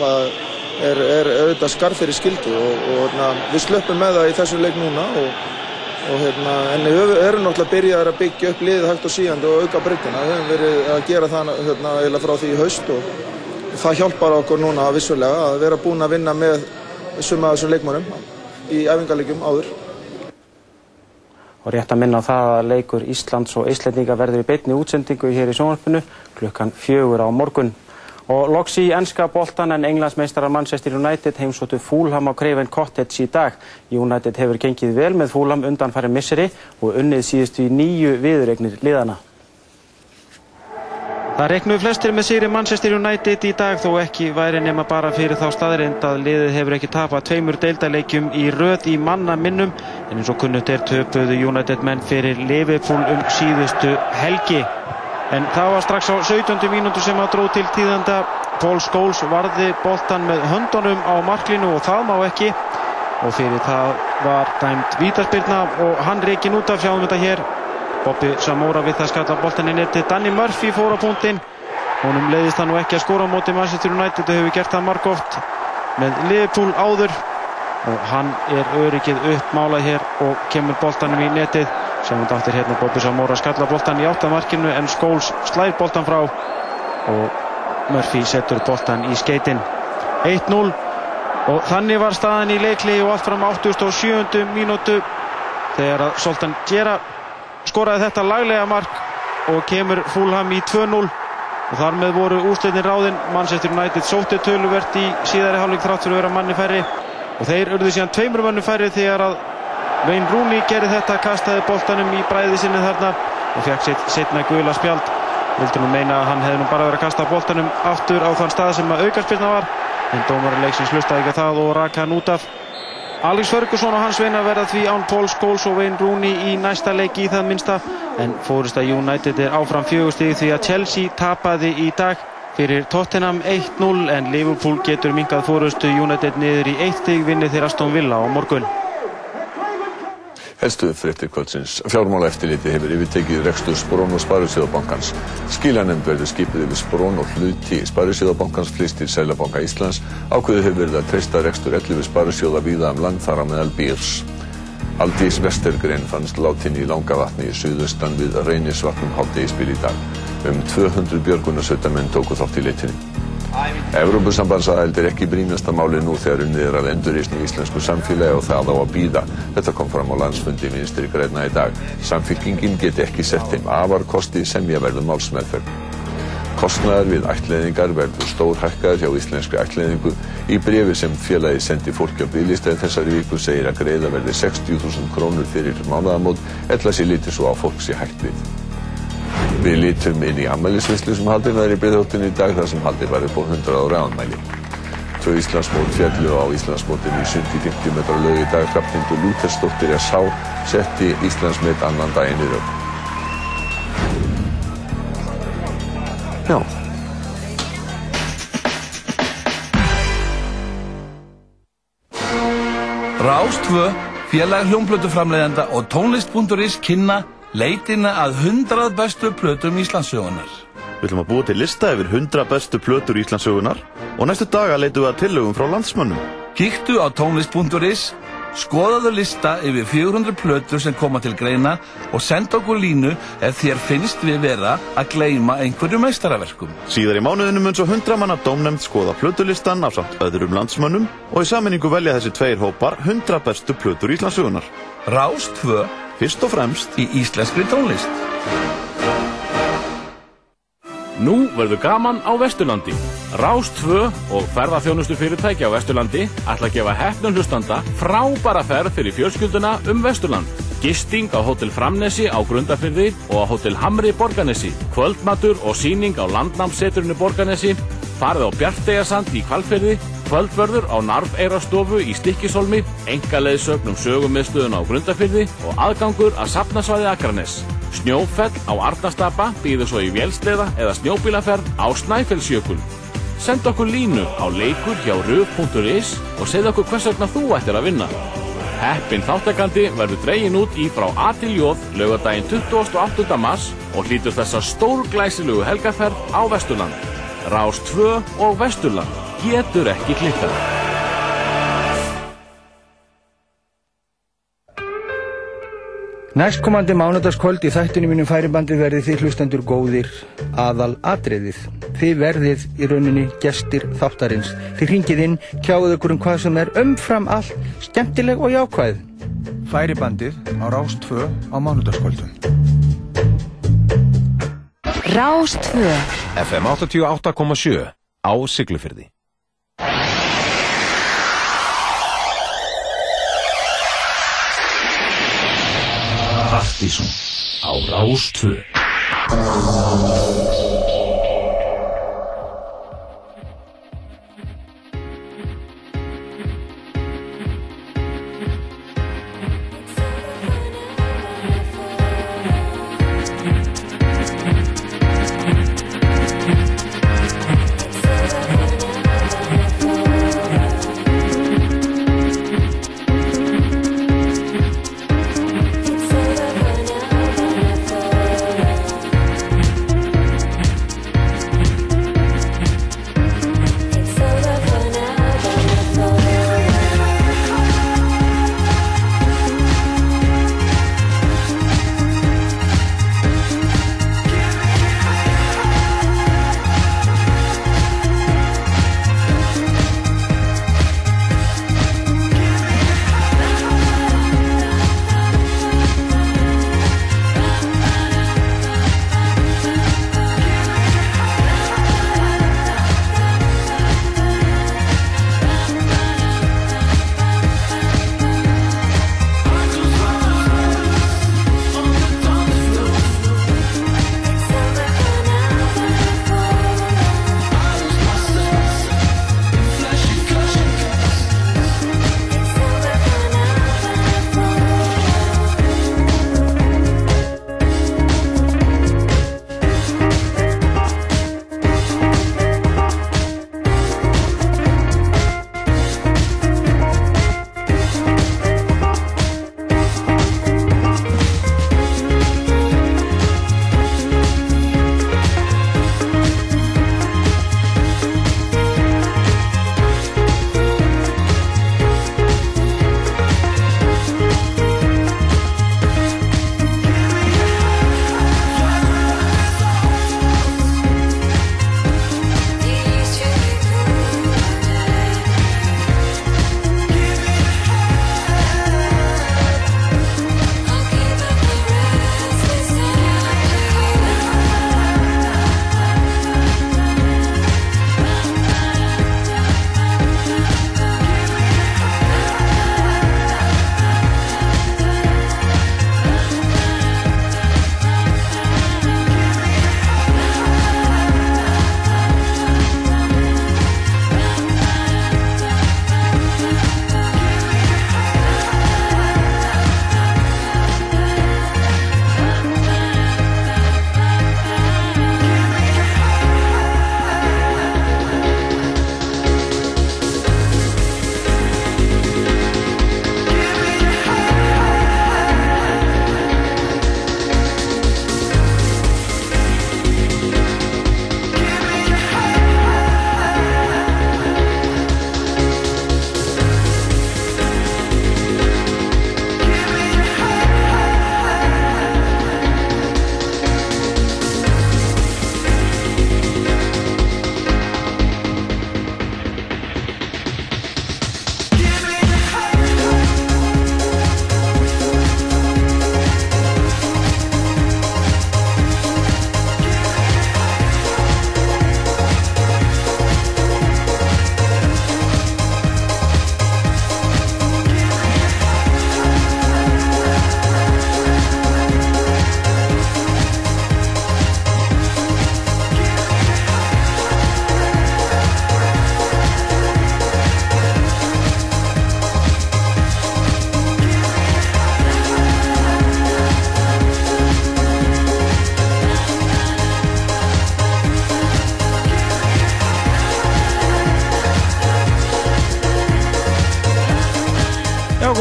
það er, er auðvitað skarð fyrir skildi og, og hérna, við slöppum með það í þessu leik núna og, og hérna, en við erum náttúrulega byrjaðið að byggja upp liðið hægt og síðandi og auka breytina. Við hefum verið að gera það hérna, eiginlega frá því í haust og það hjálpar okkur núna vissulega að vera búin að vinna með suma þessum leikmönum í æfingarleikum áður. Og rétt að minna á það að leikur Íslands og Íslandinga verður í beitni útsendingu hér í sjónvarpinu klukkan fjögur á morgun. Og loks í ennska boltan en englandsmeistarar Manchester United heimsóttu Fúlham á Craven Cottage í dag. United hefur gengið vel með Fúlham undanfæri misseri og unnið síðustu í nýju viðuregnir liðana. Það reiknuðu flestir með sigri Manchester United í dag þó ekki væri nema bara fyrir þá staðrind að liðið hefur ekki tapað tveimur deildaleikjum í röð í manna minnum en eins og kunnut er töpuðu United menn fyrir Liverpool um síðustu helgi. En það var strax á 17. mínútu sem að dróð til tíðanda. Paul Scholes varði boltan með höndunum á marklinu og það má ekki og fyrir það var dæmt vítaspilna og hann reikin út af sjáum þetta hér Bobby Samora við það skalla boltan inn til Danny Murphy fór á punktinn honum leiðist það nú ekki að skóra á móti Manchester United og hefur gert það margóft með Liverpool áður og hann er öryggið uppmálað hér og kemur boltanum í netið sem hann dáttir hérna Bobby Samora skalla boltan í áttamarkinu en Scholes slæðir boltan frá og Murphy setur boltan í skeitin 1-0 og þannig var staðan í leikli og allt fram 87. mínútu þegar að Soltan Gjera skoraði þetta laglega mark og kemur Fulham í 2-0 og þar með voru úrslitin ráðinn Manchester United sótti töluvert í síðari hálfleik þrátt fyrir að vera manni færri. Og þeir urðu síðan tveimur manni færri þegar að Wayne Rooney gerði þetta kastaði boltanum í bræði sinni þarna og fekk sitt setna gula spjald vildi nú meina að hann hefði nú bara verið að kasta boltanum aftur á þann stað sem að aukarspilna var en dómarinn leiksins hlustaði ekki það og raka hann út af Alex Ferguson og hans veina verða því án Paul Scholes og Wayne Rooney í næsta leiki í það minnsta en fórista United er áfram fjögustigi því að Chelsea tapaði í dag fyrir Tottenham 1-0 en Liverpool getur minkað fórustu United niður í 1 stig vinni þeirra Aston Villa á morgun. Helstu fréttir kvöldsins. Fjármála eftirliti hefur yfirtekið rekstur Sprón og Sparisjóðabankans. Skilanemnd verður skipið yfir Sprón og hluti Sparisjóðabankans flýst til Sælabanka Íslands. Ákveðu hefur verið að treysta rekstur 11 Sparisjóða víða um land þar á meðal Bírs. Aldís Vestergren fannst látin í Langavatni í suðustan við Reynisvatnum háttegisbil í dag. Um 200 björgunarsveitamenn tóku þátt í leitinni. Evrópusambandsaðild er ekki brínasta máli nú þegar unnið er að endurreisn í íslensku samfélagi og það á að býða. Þetta kom fram á landsfundi vinstri græna í dag. Samfylkingin geti ekki sett þeim afarkosti sem ég verður málsmeðferð. Kostnaðar við ættleiðingar verður stór hækkaður hjá íslenskri ættleiðingu. Í brefi sem félagi sendi fólki á bygglistæði þessari viku segir að greiða verði 60.000 krónur fyrir mánaðamót, ella sér lítið svo að fólk sé hægt við. Við lítum inn í ammælisvislu sem haldið var í Breiðholtinu í dag þar sem haldið var upp á 100 ára ánmæli. Tvö Íslandsmót fjallu á Íslandsmótinu í 7-50 metra lög í dag. Hrafnindur Lútersdóttir S.H. setti Íslandsmet annan daginn í raun. Já. Rástvö, félag hljómblötuframleiðenda og tónlist.is kynna leitina að 100 bestu plötum Íslandsögunar. Við ætlum að búa til lista yfir 100 bestu plötur Íslandsögunar og næstu daga leitum við að tillögum frá landsmönnum. Kíktu á tónlist.is, skoðaðu lista yfir 400 plötur sem koma til greina og senda okkur línu ef þér finnst við vera að gleyma einhverju meistaraverkum. Síðar í mánuðinu mun svo 100 manna dómnefnd skoða plötulistan af samt öðrum landsmönnum og í sammenningu velja þessi tveir hópar 100 bestu plötur Íslandsögunar. Rástvö Fyrst og fremst í íslenskri tónlist. Nú verður gaman á Vesturlandi. Rás 2 og ferðarþjónustu fyrirtæki á Vesturlandi ætla að gefa hefnum hlustanda frábæra ferð fyrir fjölskylduna um Vesturland. Gisting á Hotel Framnesi á Grundarfyrði og á Hotel Hamri Borganesi. Kvöldmatur og síning á Landnámsseturinu Borganesi. Farið á Bjartegasand í Kvalfyrði. Kvöldvörður á Narfeirastofu í Stikkisholmi. Engaleiðsögn um sögumiðstöðun á Grundarfyrði og aðgangur að Sapnasvæði Akranes. Snjófell á Arnastapa býður svo í vélsleða eða snjóbílaferð á Snæfellsjökul. Send okkur línu á leikur hjá ruf.is og segð okkur hvers vegna þú ættir að vinna. Heppin þáttakandi verður dregin út í frá A til J laugadaginn 28. mars og hlýtur þessa stórglæsilegu helgaferð á Vesturland. Rás 2 og Vesturland. getur ekki klikkað. Næstkomandi mánudagskvöld í þættinu mínum færibandi verði þið hlustendur góðir aðal atriðið. Þið verðið í rauninni gestir þáttarins. Þið ringið inn, kjáðu ykkur um hvað sem er umfram allt, skemmtileg og jákvæð. Færibandið á Rást 2 á mánudagskvöldum. Rástfö FM 88,7 á Siglufyrði Partíson á Rástvö.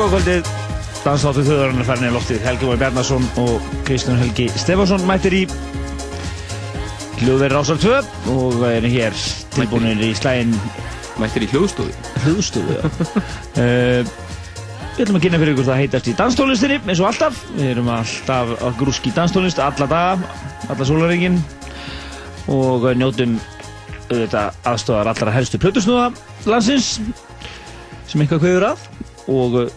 Kvöldið Dansáttu þauðarinnar færni í loftið Helgi Mói Bjarnason og Kristján Helgi Stefansson mættir í hljóðverið Rásal 2 og er hér tilbúinir í slægin Mættir í hljóðstofu. Hljóðstofu, já. uh, við ætlum að kynna fyrir ykkur það heitast í danstónlistinni, eins og alltaf. Við erum alltaf að grúski danstónlist, alla daga, alla sólaringin og njótum auðvitað aðstofar allra helstu plötusnúða landsins sem eitthvað kveður að og uh,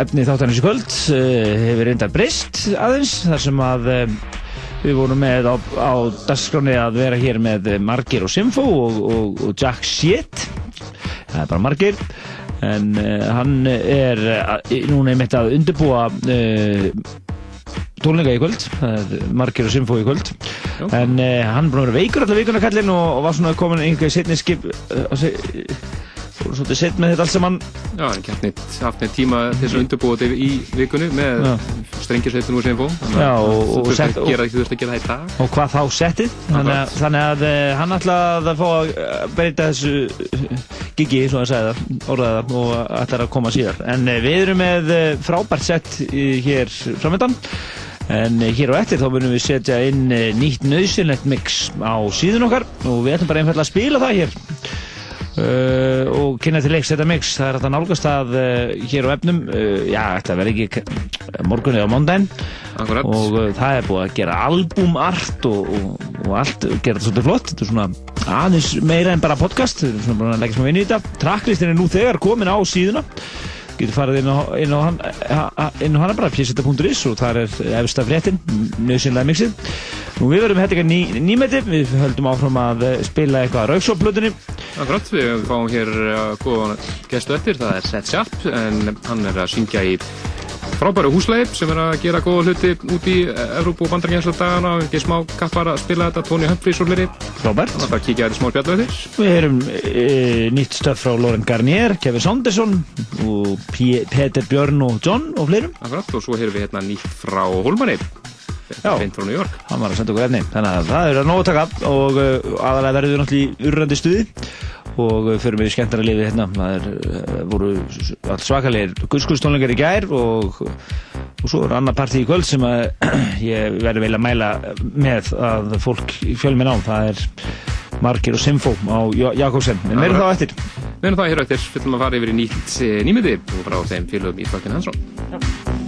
efni þáttanins í kvöld uh, hefur reyndar breyst aðeins þar sem að uh, við vorum með á, á dagskráni að vera hér með Margir og Simfo og, og, og Jack Shit. Það er bara Margir en hann er núna einmitt að undirbúa uh, tónleika í kvöld. Margir og Simfo í kvöld. Já. en uh, hann búin að vera veikur alltaf vikuna kallinn og, og var svona komin einhverja setni skip uh, se- fór svolítið sett með þetta allt saman. Já, hann gætt neitt, haft neitt tíma til þess að undirbúa þetta í vikunni með strengisveitunum og sem fó. Já, og- og þú sett- þurft að gera, þú þurft að gera það í dag. og hvað þá settið? Þannig að, þannig að uh, hann ætlaði að fá að uh, breyta þessu uh, gigi, svo að segja það, orðaði það og ætlaði að koma síðar. En við erum með frábært sett hér framöndan en hér á eftir þá munum við setja inn nýtt nöðsynlegt mix á síðun okkar og við ætlum bara einfallega að spila það hér Uh, og kynna til leiks þetta mix. Það er að nálgast að uh, hér á efnum. Uh, já, þetta verði ekki k- morgun eða mándaginn Akkurat. og það er búið að gera albumart og, og, og allt gera þetta svolítið flott. Þetta er svona aðeins meira en bara podcast. Við erum svona bara að leggja smá vinni í þetta. Tracklistin er nú þegar komin á síðuna getur farið inn á, inn á, inn á hana bara pjessita.is og það er efsta fréttin nöðsynlega mixið. Nú við verðum þetta ný, nýmeti, við höldum áfram að eh, spila eitthvað að rauksóplötunni Akkurat, við fáum hér uh, góðan gestu eftir, það er Seth Sharp, en hann er að syngja í frábæru húsleip sem er að gera góða hluti út í Evrópu og bandarækjans dagana, ekki smá kappar að spila þetta, Tony Humphries og fleiri. Frábært. Þannig að bara kíkja þetta smá spjallu eftir. Við erum e, nýtt stöf frá Laurent Garnier, Kevin Saunderson og P Peter Björn og John og fleirum. Akkurat, og svo hefur við hérna nýtt frá Holmanni, Já. Hann var að senda okkur efni, þannig að það er að nóg að taka og uh, aðalega verðum við náttúrulega í urrandi stuði og fyrir við í skemmtara liði hérna. Það er, uh, voru all svakalegir guðskuðstónleikar í gær og, og svo er annað partí í kvöld sem að ég verði vel að mæla með að fólk fjölminn á. Það er Margir og Simfó á Já- Jakobsen. En meira þá eftir. Við erum það hér á eftir, við ætlum að fara yfir í nýtt eh, nýmyndi og frá þeim félögum í Flokkin Hansson. Þetta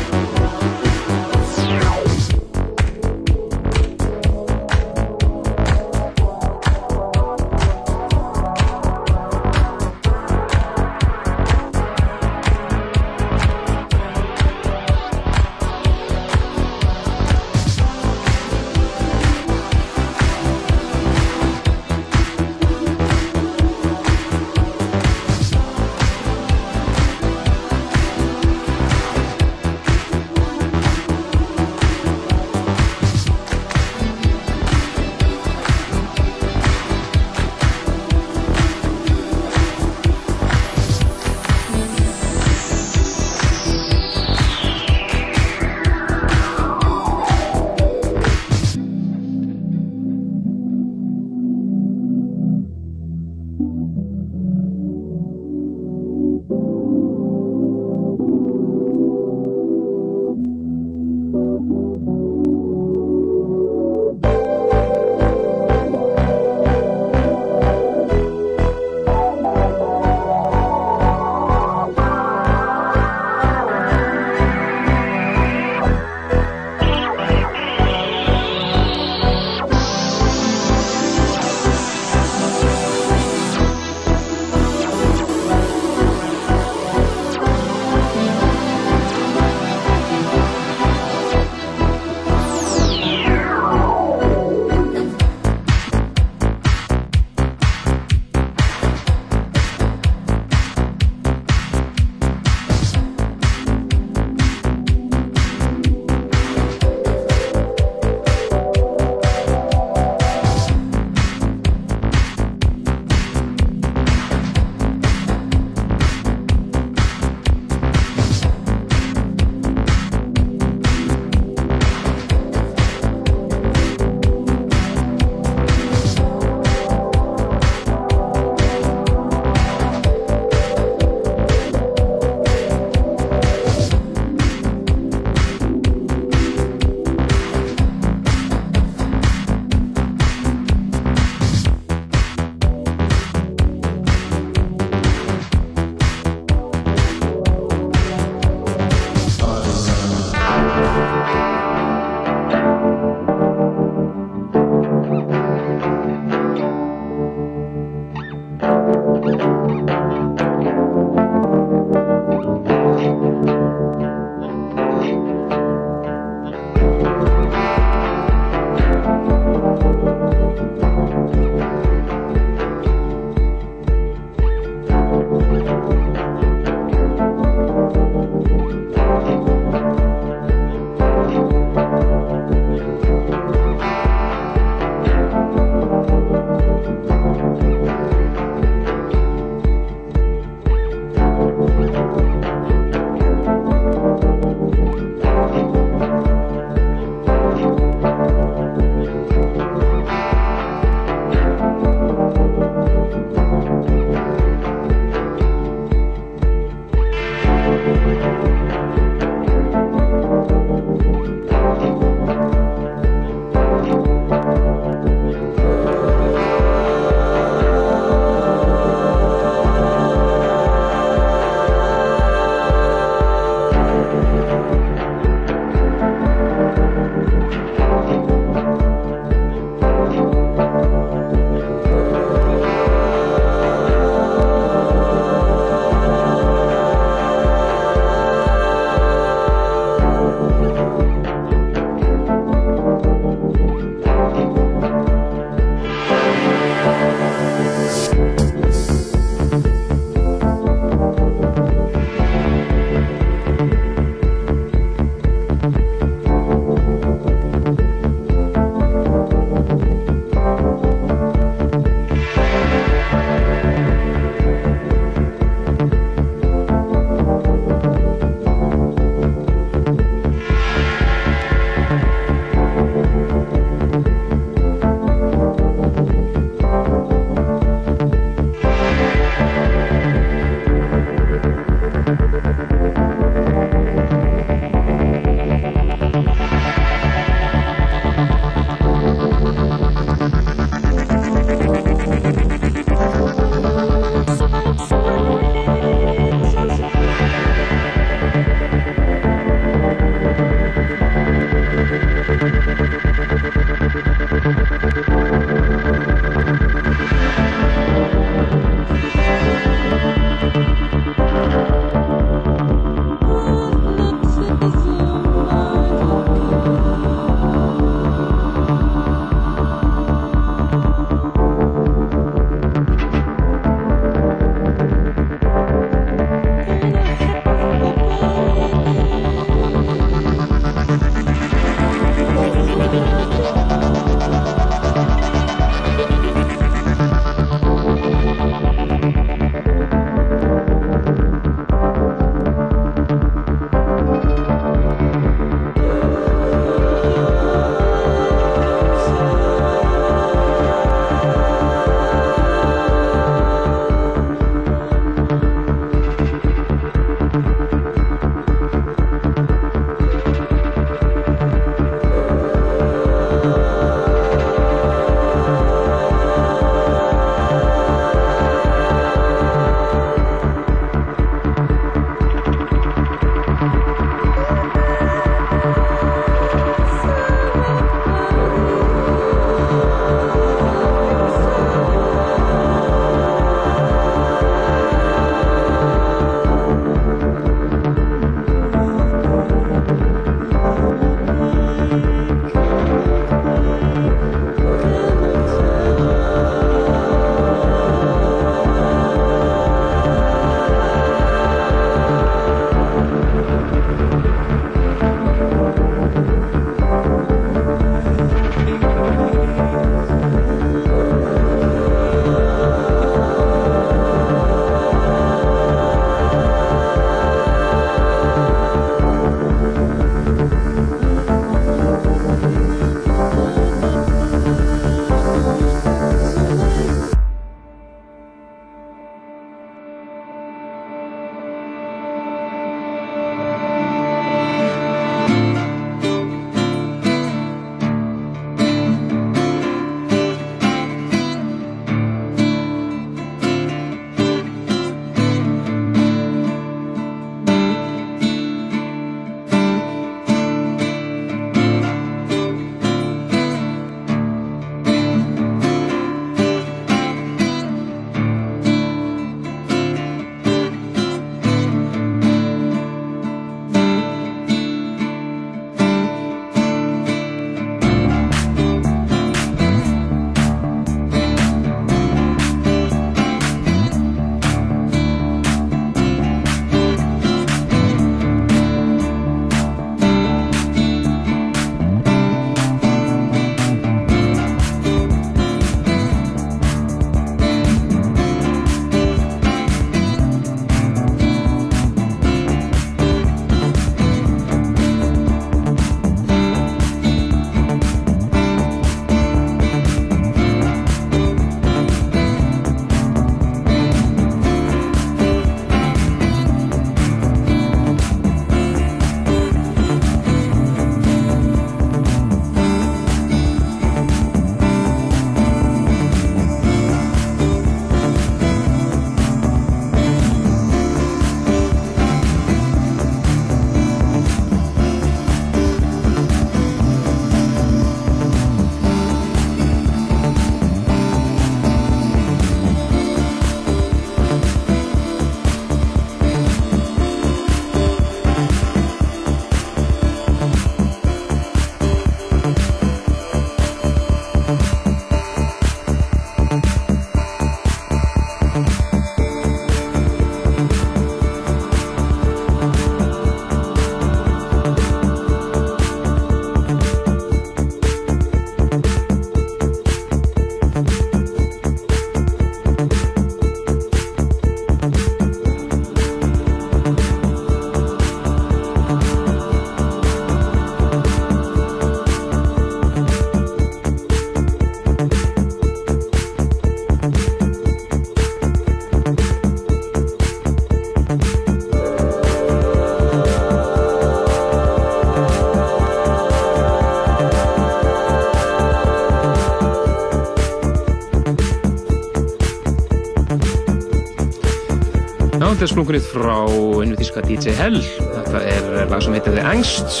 er splunkunit frá einu þíska DJ Hell. Þetta er lag sem heitir The Angst.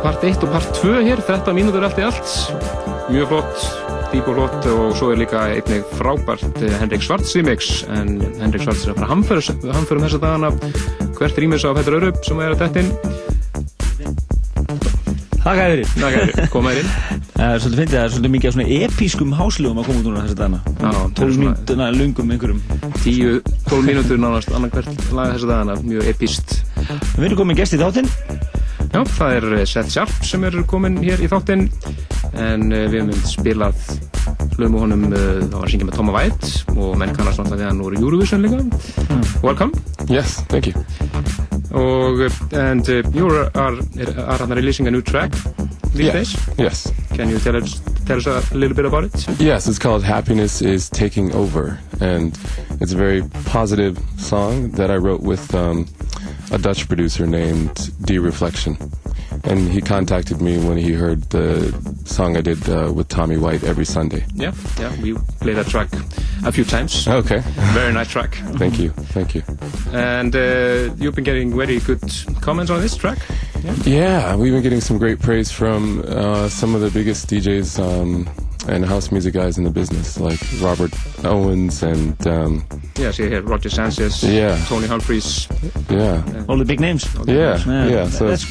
Part 1 og part 2 hér, 13 mínútur allt í allt. Mjög flott, dýp og flott og svo er líka einnig frábært eh, Henrik Svarts remix. En Henrik Svarts er að fara hamförum, hamförum þessa dagana. Hvert remix á Petter Örup sem er að dettinn. Takk að þér. Takk að þér, koma þér inn. Það er svolítið fyndið, það er svolítið mikið af svona episkum háslugum að koma út núna þessa dagana. Já, 12 mínútuna lungum einhverjum. 10-12 mínútur nánast annar hvert lag þessa dagana, mjög epist. Við erum komin gæst í þáttinn. Já, það er eh, Seth Sharp sem er komin hér í þáttinn en uh, við hefum spilað hlugum og honum, uh, það var að syngja með Toma White og menn kannast náttúrulega því að hann voru Eurovision líka. Mm. Welcome. Yes, thank you. Og, and uh, you are, are, are releasing a new track these Yeah, days. Yes. Can you tell us, tell us a little bit about it? Yes, it's called Happiness is Taking Over. And it's a very positive song that I wrote with um, a Dutch producer named D Reflection. And he contacted me when he heard the song I did uh, with Tommy White every Sunday. Yeah, yeah, we played that track a few times. Okay. Very nice track. Thank you. Thank you. And uh, you've been getting very good comments on this track. Yeah. Yeah, we've been getting some great praise from uh, some of the biggest DJs um, and house music guys in the business, like Robert Owens and um, Yeah, see here, Roger Sanchez, Yeah. Tony Humphries. yeah, All the big names. yeah, yeah. So That's,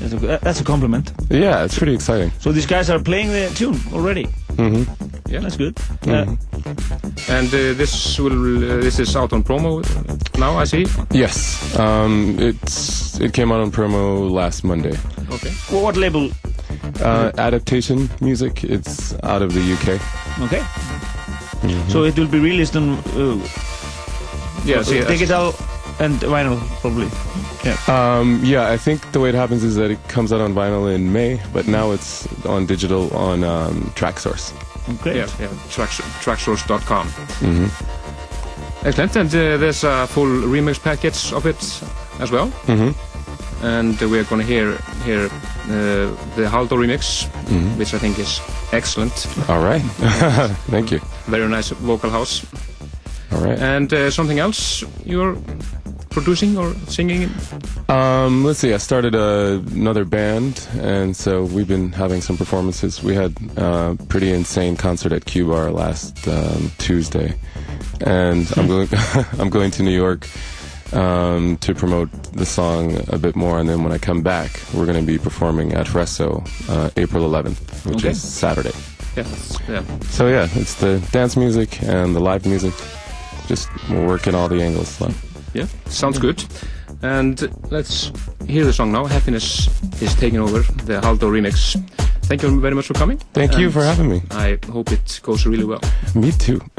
that's, a, that's a compliment. yeah, it's pretty exciting. So these guys are playing the tune already. hmm Yeah. That's good. Mhm. And uh, this will uh, this is out on promo now, I see. Yes, um, it's it came out on promo last Monday. Okay. Well, what label? Uh, adaptation music. It's out of the UK. Okay. Mhm. So it will be released on uh, Yeah, see, uh, digital and vinyl probably. Yeah. Um, yeah, I think the way it happens is that it comes out on vinyl in May, but now it's on digital on um, TrackSource. Great. Yeah, yeah. Tracks, tracksource.com. hmm Excellent. And uh, there's a full remix package of it as well. hmm And uh, we're going to hear hear uh, the Haldo remix, Mhm. which I think is excellent. All right. Thank you. Very nice vocal house. All right. And uh, something else you're producing or singing? Um, let's see. I started a, another band, and so we've been having some performances. We had a pretty insane concert at Q Bar last um, Tuesday, and I'm going. I'm going to New York um, to promote the song a bit more, and then when I come back, we're going to be performing at Fresso uh, April 11th, which Okay. is Saturday. Yeah, that's- yeah. So yeah, it's the dance music and the live music. Just we're working all the angles. So. Yeah, sounds good. And let's hear the song now. Happiness is taking over the Haldo remix. Thank you very much for coming. Thank you And for having me. I hope it goes really well. Me too.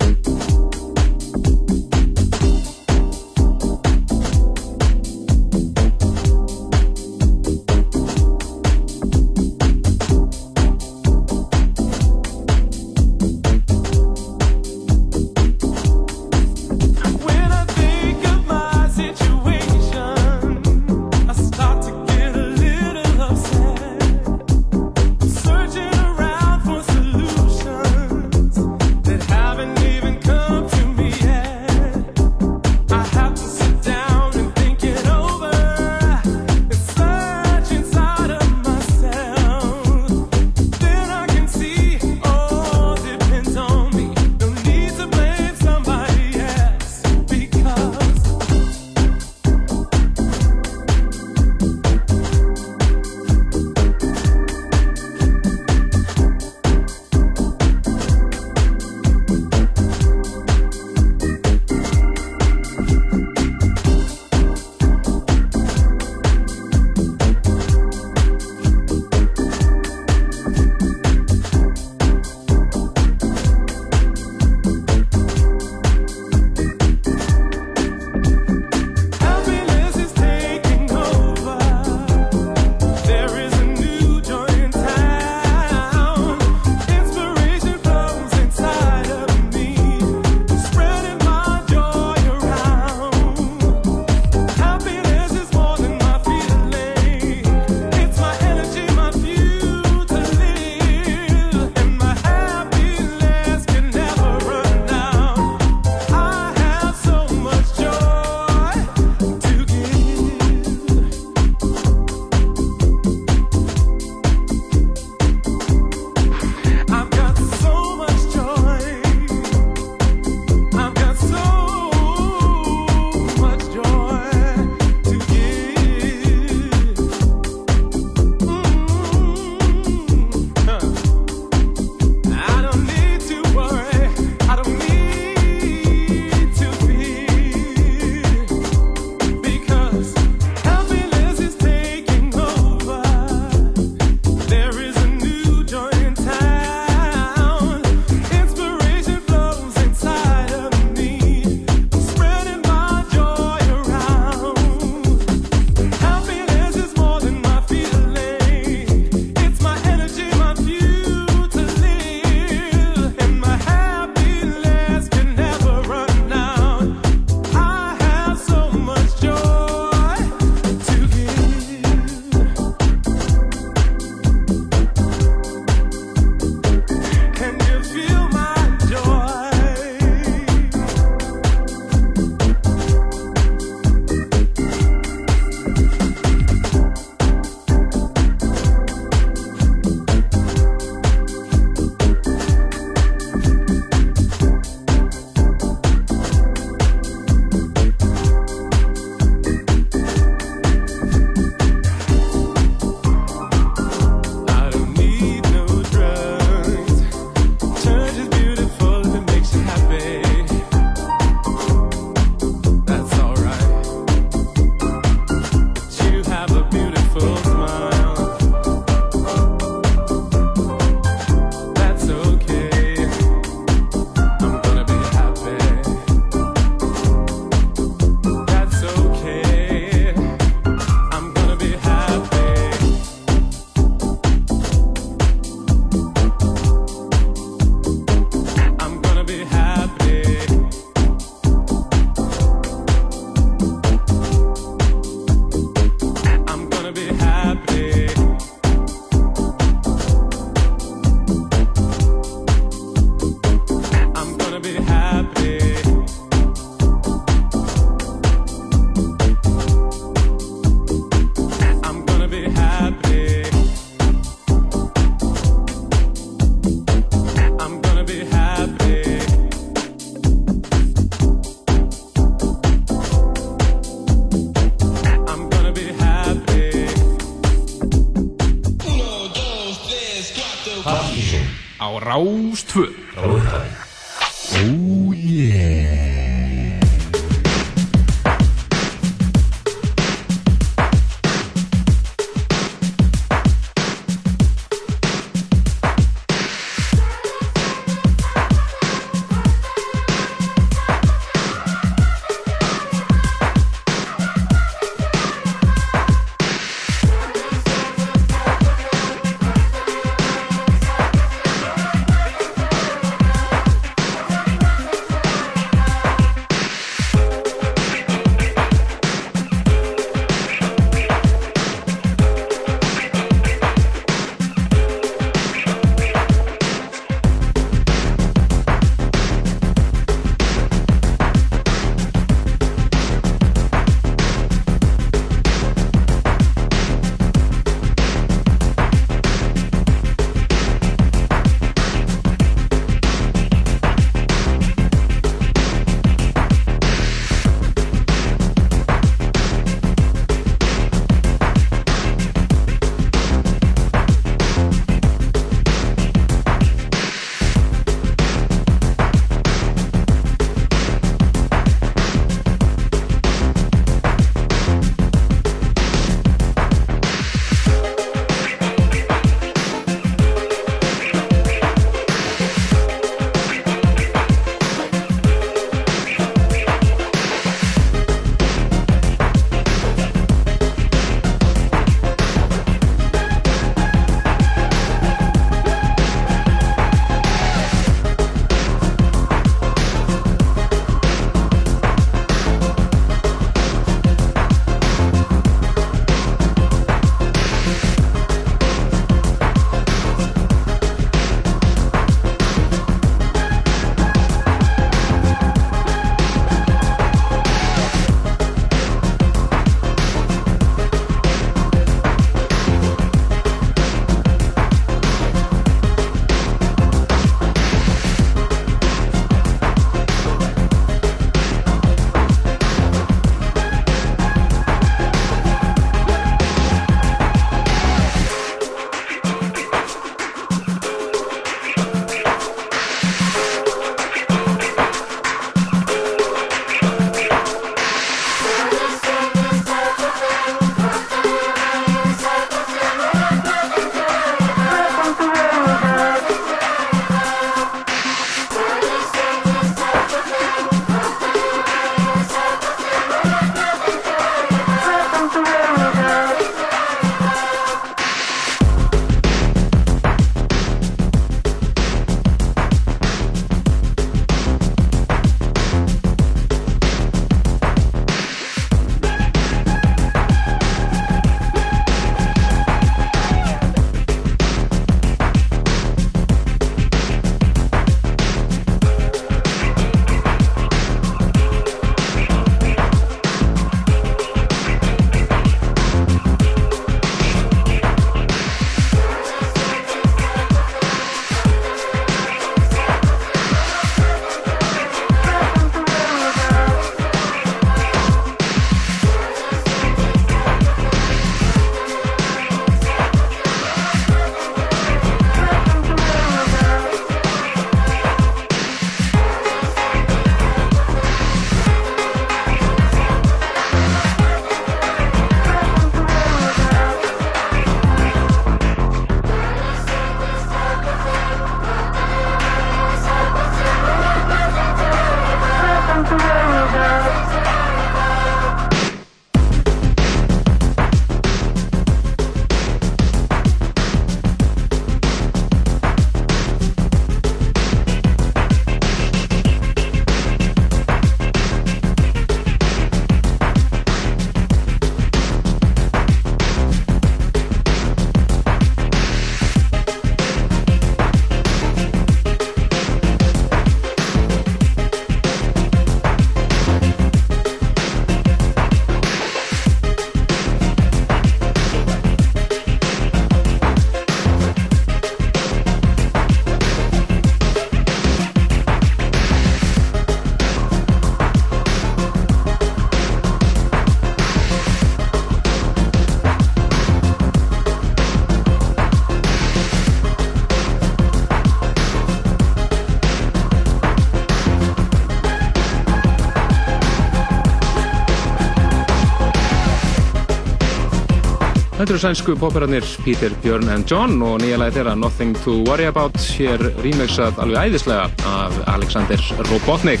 Þetta eru sænsku popperarnir Peter, Björn and John og nýja lagi þeirra Nothing to Worry About hér remixað alveg æðislega af Alexander Robotnik.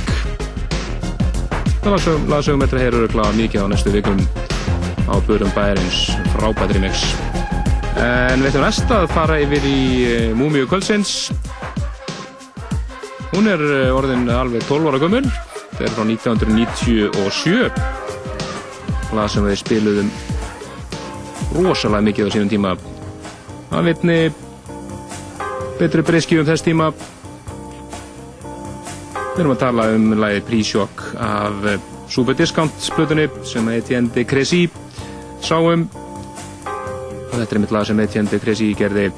Það lagsögum þetta hér eru kláða mikið á næstu vikum á Börum Bæjarins frábært remix. En við ætlum næst að fara yfir í eh, Múmiu Kvöldsins. Hún er eh, orðin alveg 12 ára gömul. Þetta er frá 1997 lag sem við spiluðum rosalega mikið á sínum tíma. Að vitni betri breyski um þess tíma. Við erum að tala um lagi Prísjokk af eh, Super Discount splutunni sem Etienne de Crécy sáum og þetta er mitt lag sem Etienne de Crécy gerði.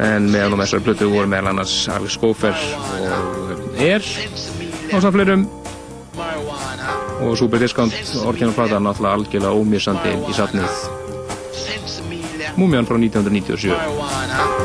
En meðan á þessar plötu voru meðal annars Alex Gofer og Er á samfleirum og Super Discount orginalplata náttúrulega algjörlega ómissandi í satnið Múmian frá 1997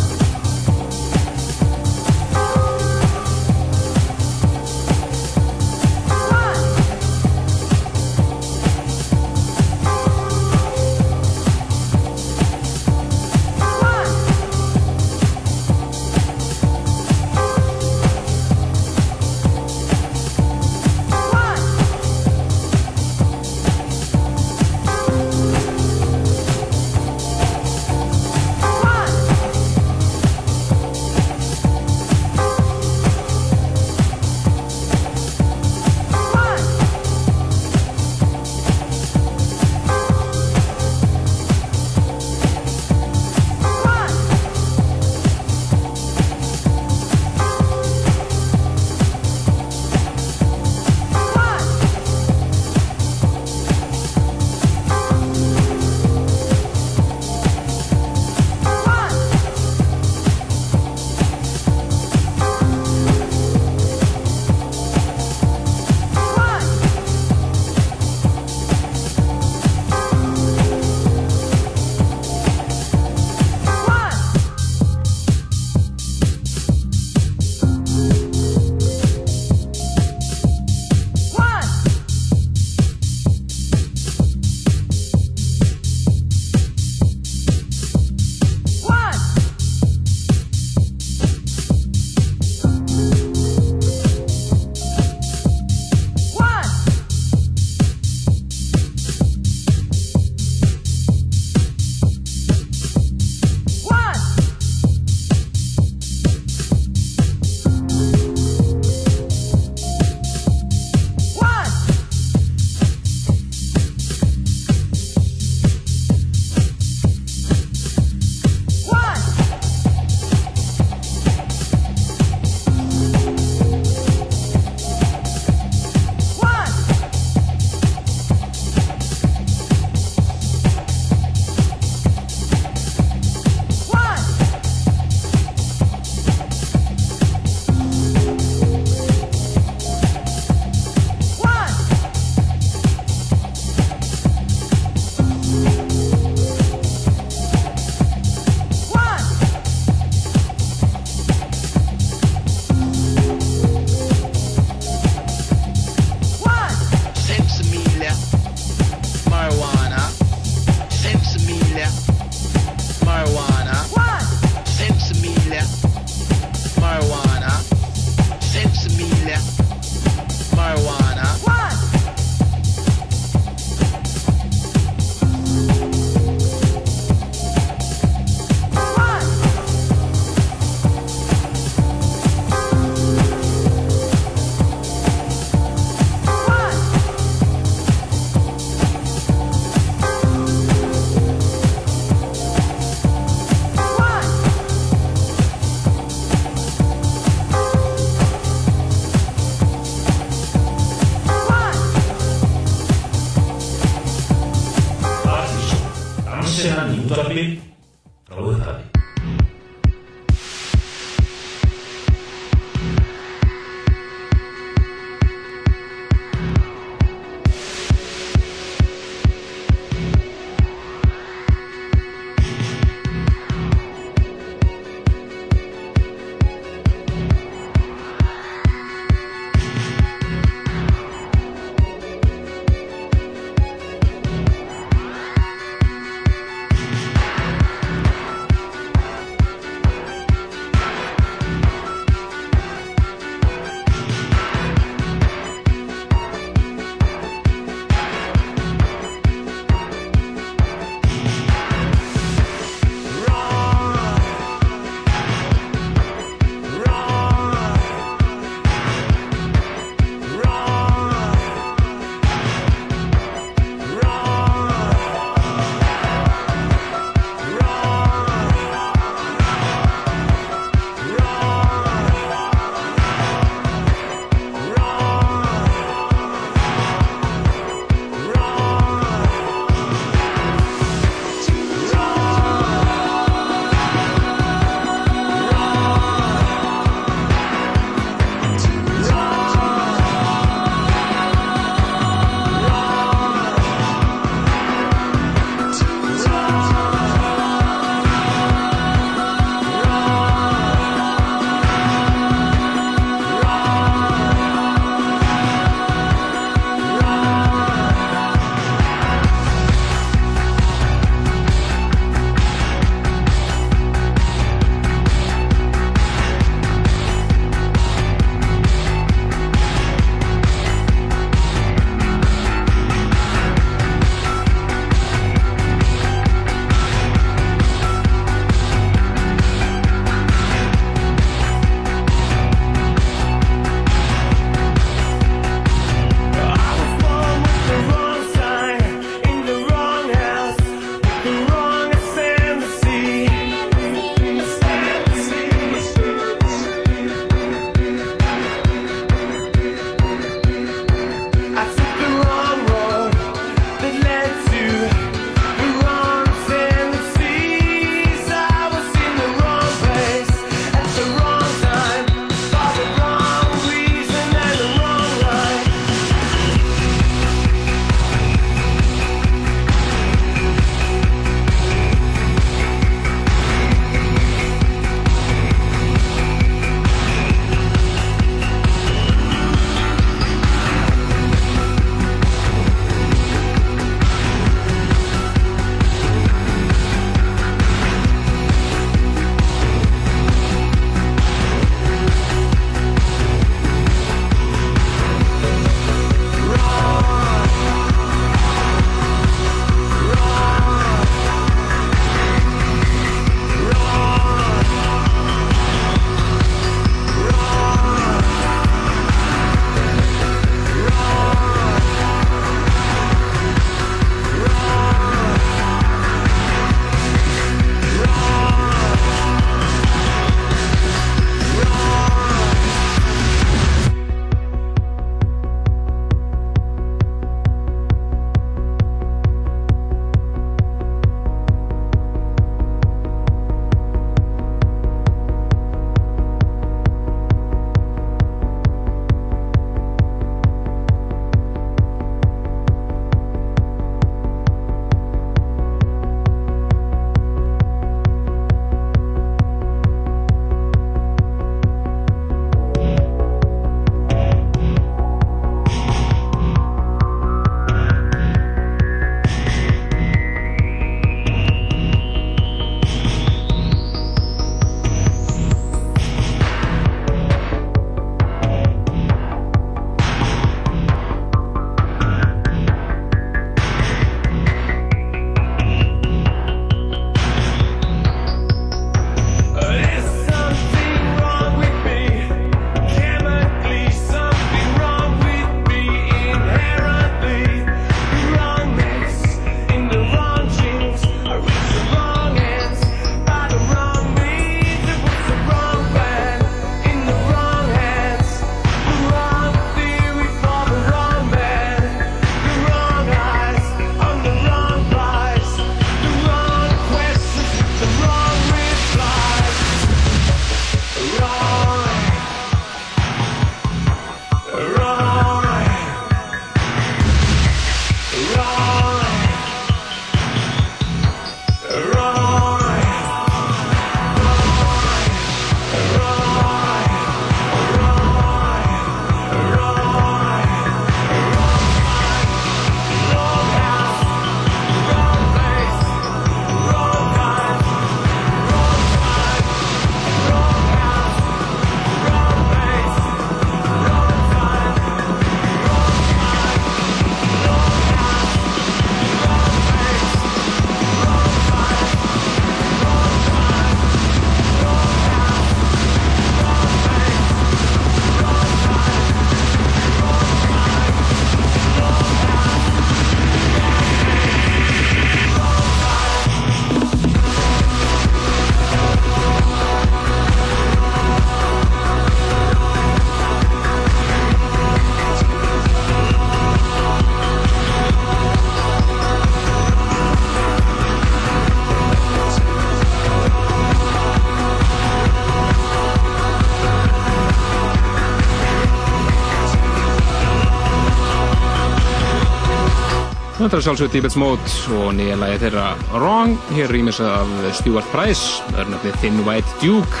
Þetta er sjálfsögur Deepest Mode og nýja lagi þeirra Wrong, hér rýmis af Stuart Price, örnöfnið Thin White Duke.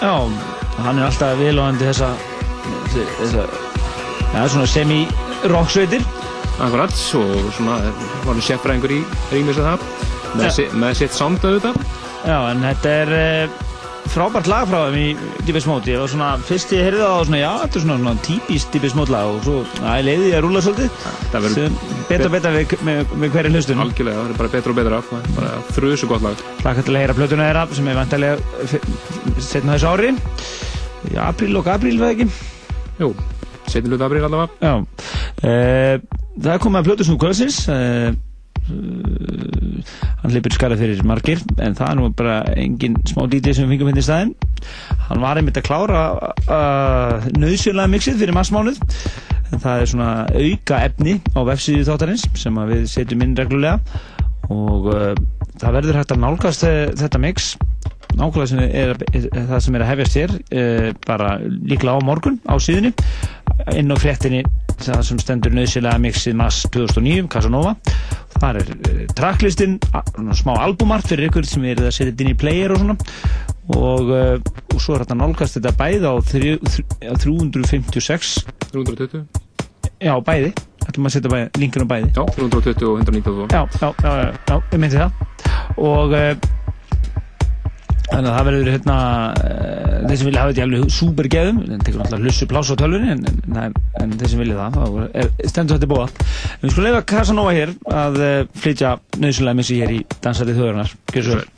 Já, hann er alltaf viðlóðandi þessa, þessa, ja, svona semi-rocksveitir. Akkurat, og svona var hann sérfræðingur í rýmis af það, með, si, með sitt sound auðvitað. Já, en þetta er uh, frábært lag frá þeim í Deepest Mode. Ég var svona, fyrst ég heyrði það og svona, já, þetta er svona, svona típist Deepest Mode lag og svo, að ég leiði ég að rúla svolítið. Það betra og betra við, með, með hverju hlustun. Algjörlega, það er bara betra og betra, bara þrjusu gott lag. Hlaka til að heyra plötuna þeirra sem er vantarlega setna þessu ári. Í apríl og apríl, veð ekki? Jú, setjum hluta apríl allavega. Já. Uh, það er komið að plötu snú kvöldsins. Uh, hann hlipir skarað fyrir margir, en það er nú bara engin smá DJ sem við fengum hérna í staðinn. Hann var einmitt að klára uh, nöðsjölaða mixið fyrir massmánuð. Það er svona auka efni á vefsíðu þáttarins sem við setjum inn reglulega. Og uh, það verður hægt að nálgast þetta mix. Nákvæmlega sem er, er, er það sem er að hefjast hér uh, bara líklega á morgun á síðunni. Inn á fréttinni það sem stendur nöðsilega mixið mass 2009 Casanova. Þar er uh, tracklistinn smá albumart fyrir ykkur sem er að setja inn í player og svona. Og, uh, og svo er þetta nálgast þetta bæði á, þrjú, þrjú, á 356 320 já bæði. Ætlum að setja linkur á bæði. Já, 320 og 192. já, já, já, já, já ég meinti það. Og uh, þannig að það verður hérna uh, þeir sem vilja hafa þetta í alveg súpergeðum en tekur náttúrulega hlussu pláss á tölvunni en, en, en, þeir sem vilja það, er, stendur þetta bóða en við skulum leifa Casanova hér að uh, flytja nöðsynlega missi hér í Dansarið þjóðurnar Gjör svo vel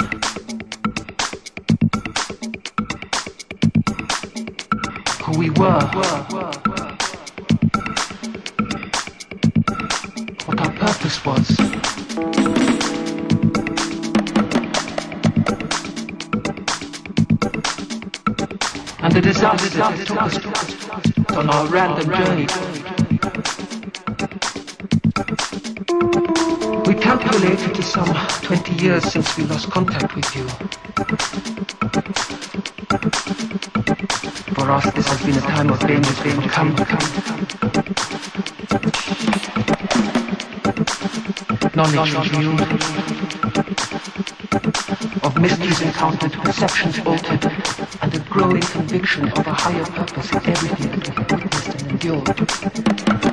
We calculate it is some 20 years since we lost contact with you. This has been a time of danger, danger, come, come. Knowledge reviewed, of mysteries encountered, perceptions altered, and a growing conviction of a higher purpose in everything that we witnessed and endured.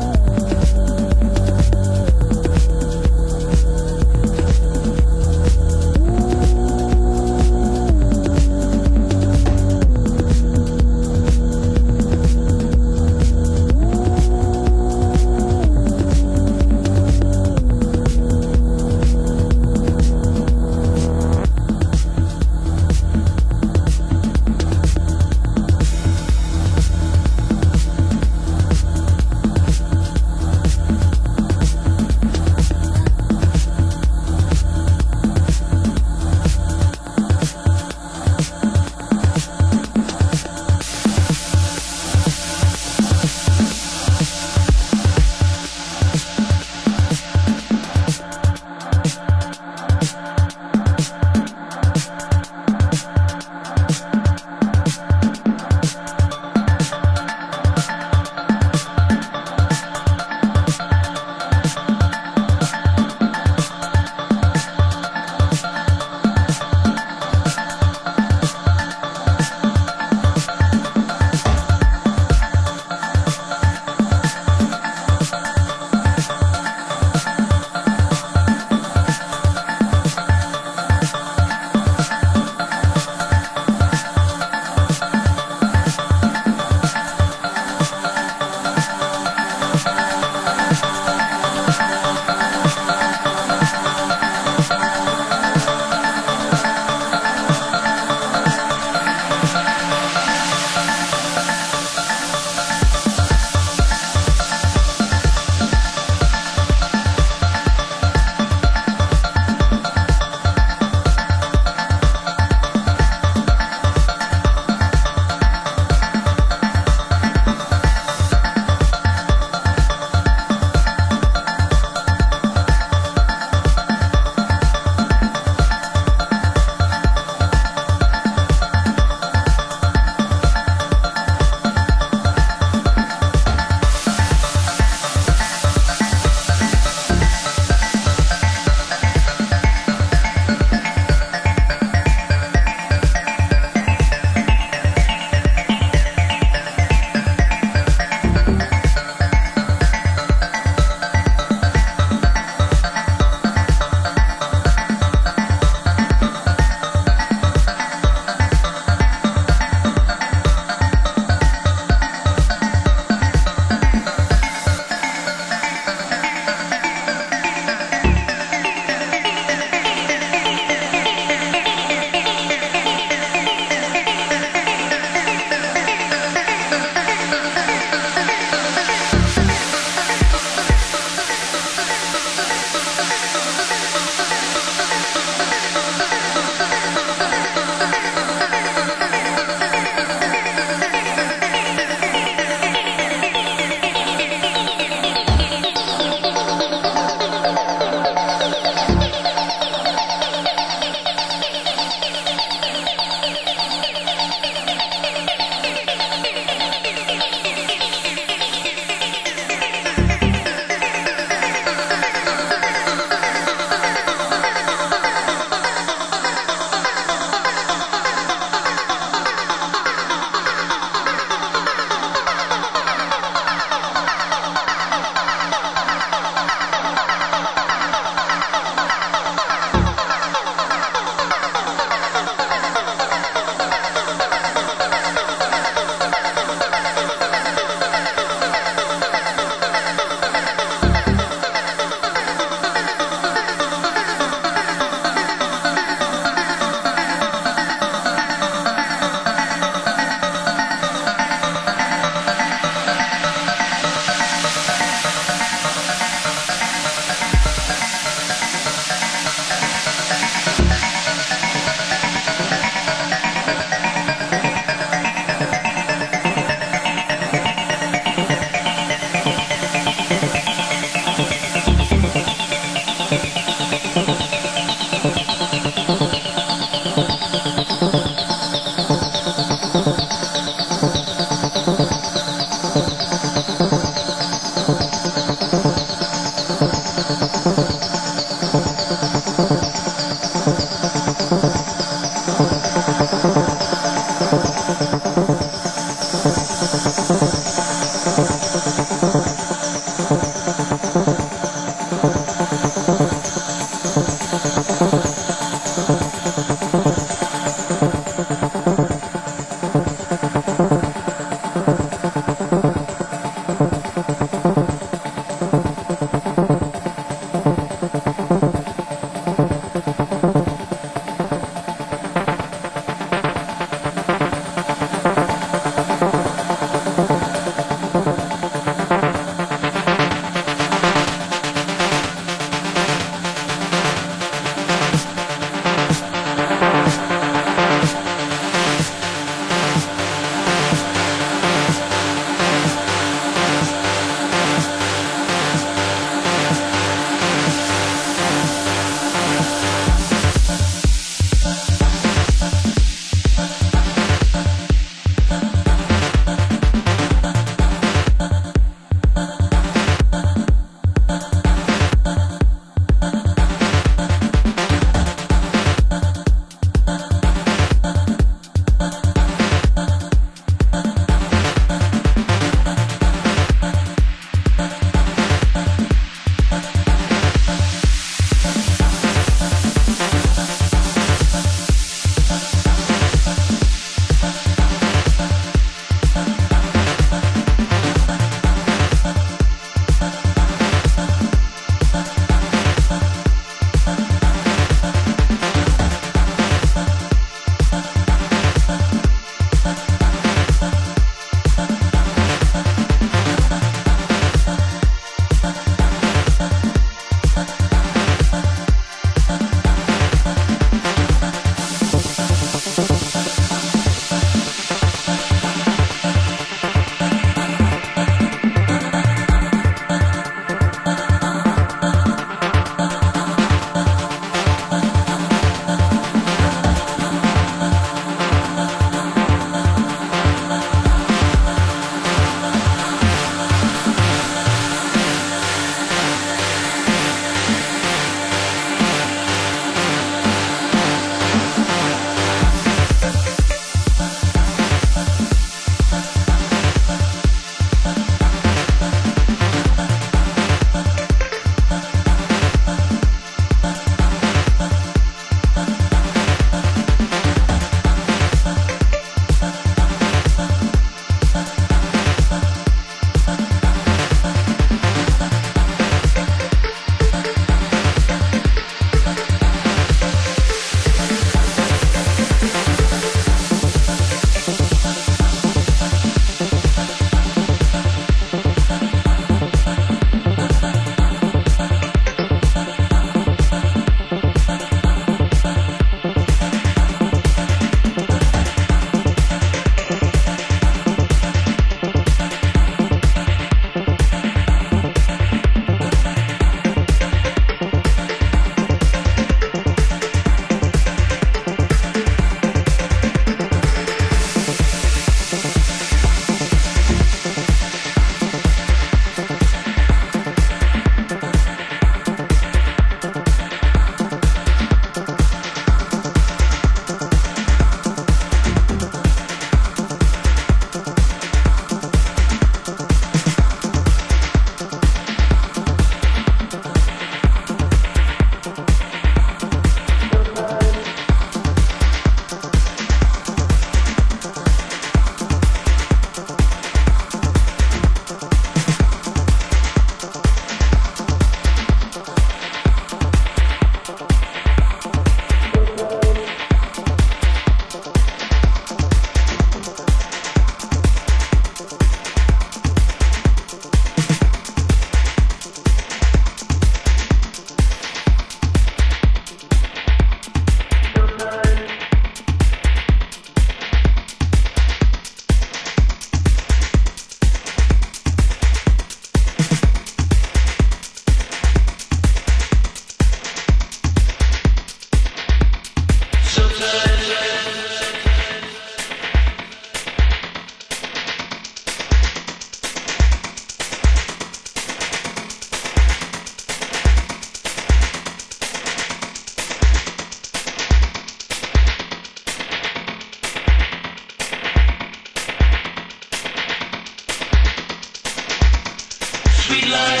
life.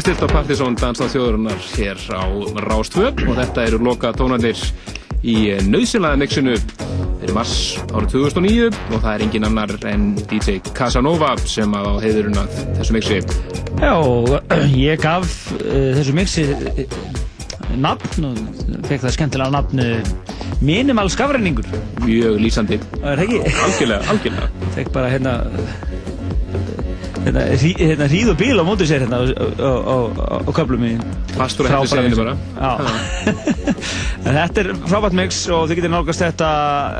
Er stilt á Partizón Danstáð þjóðurinnar hér á Rástvö og þetta eru loka tónandir í nöðsynlega mixinu fyrir mars árið 2009 og það er engin annar en DJ Casanova sem á heiðurinn að þessu mixi. Já, ég gaf uh, þessu mixi uh, nafn og fekk það skemmtilega nafn uh, Minimal skafræningur Mjög lýsandi. Það er ekki? Algjörlega, algjörlega. Fekk bara hérna hérna, hrí, hérna hríð og bíl á móti sér hérna á, köflum í Fastur að hendur seginu bara? Þetta er frábært mix og þið getur nálgast þetta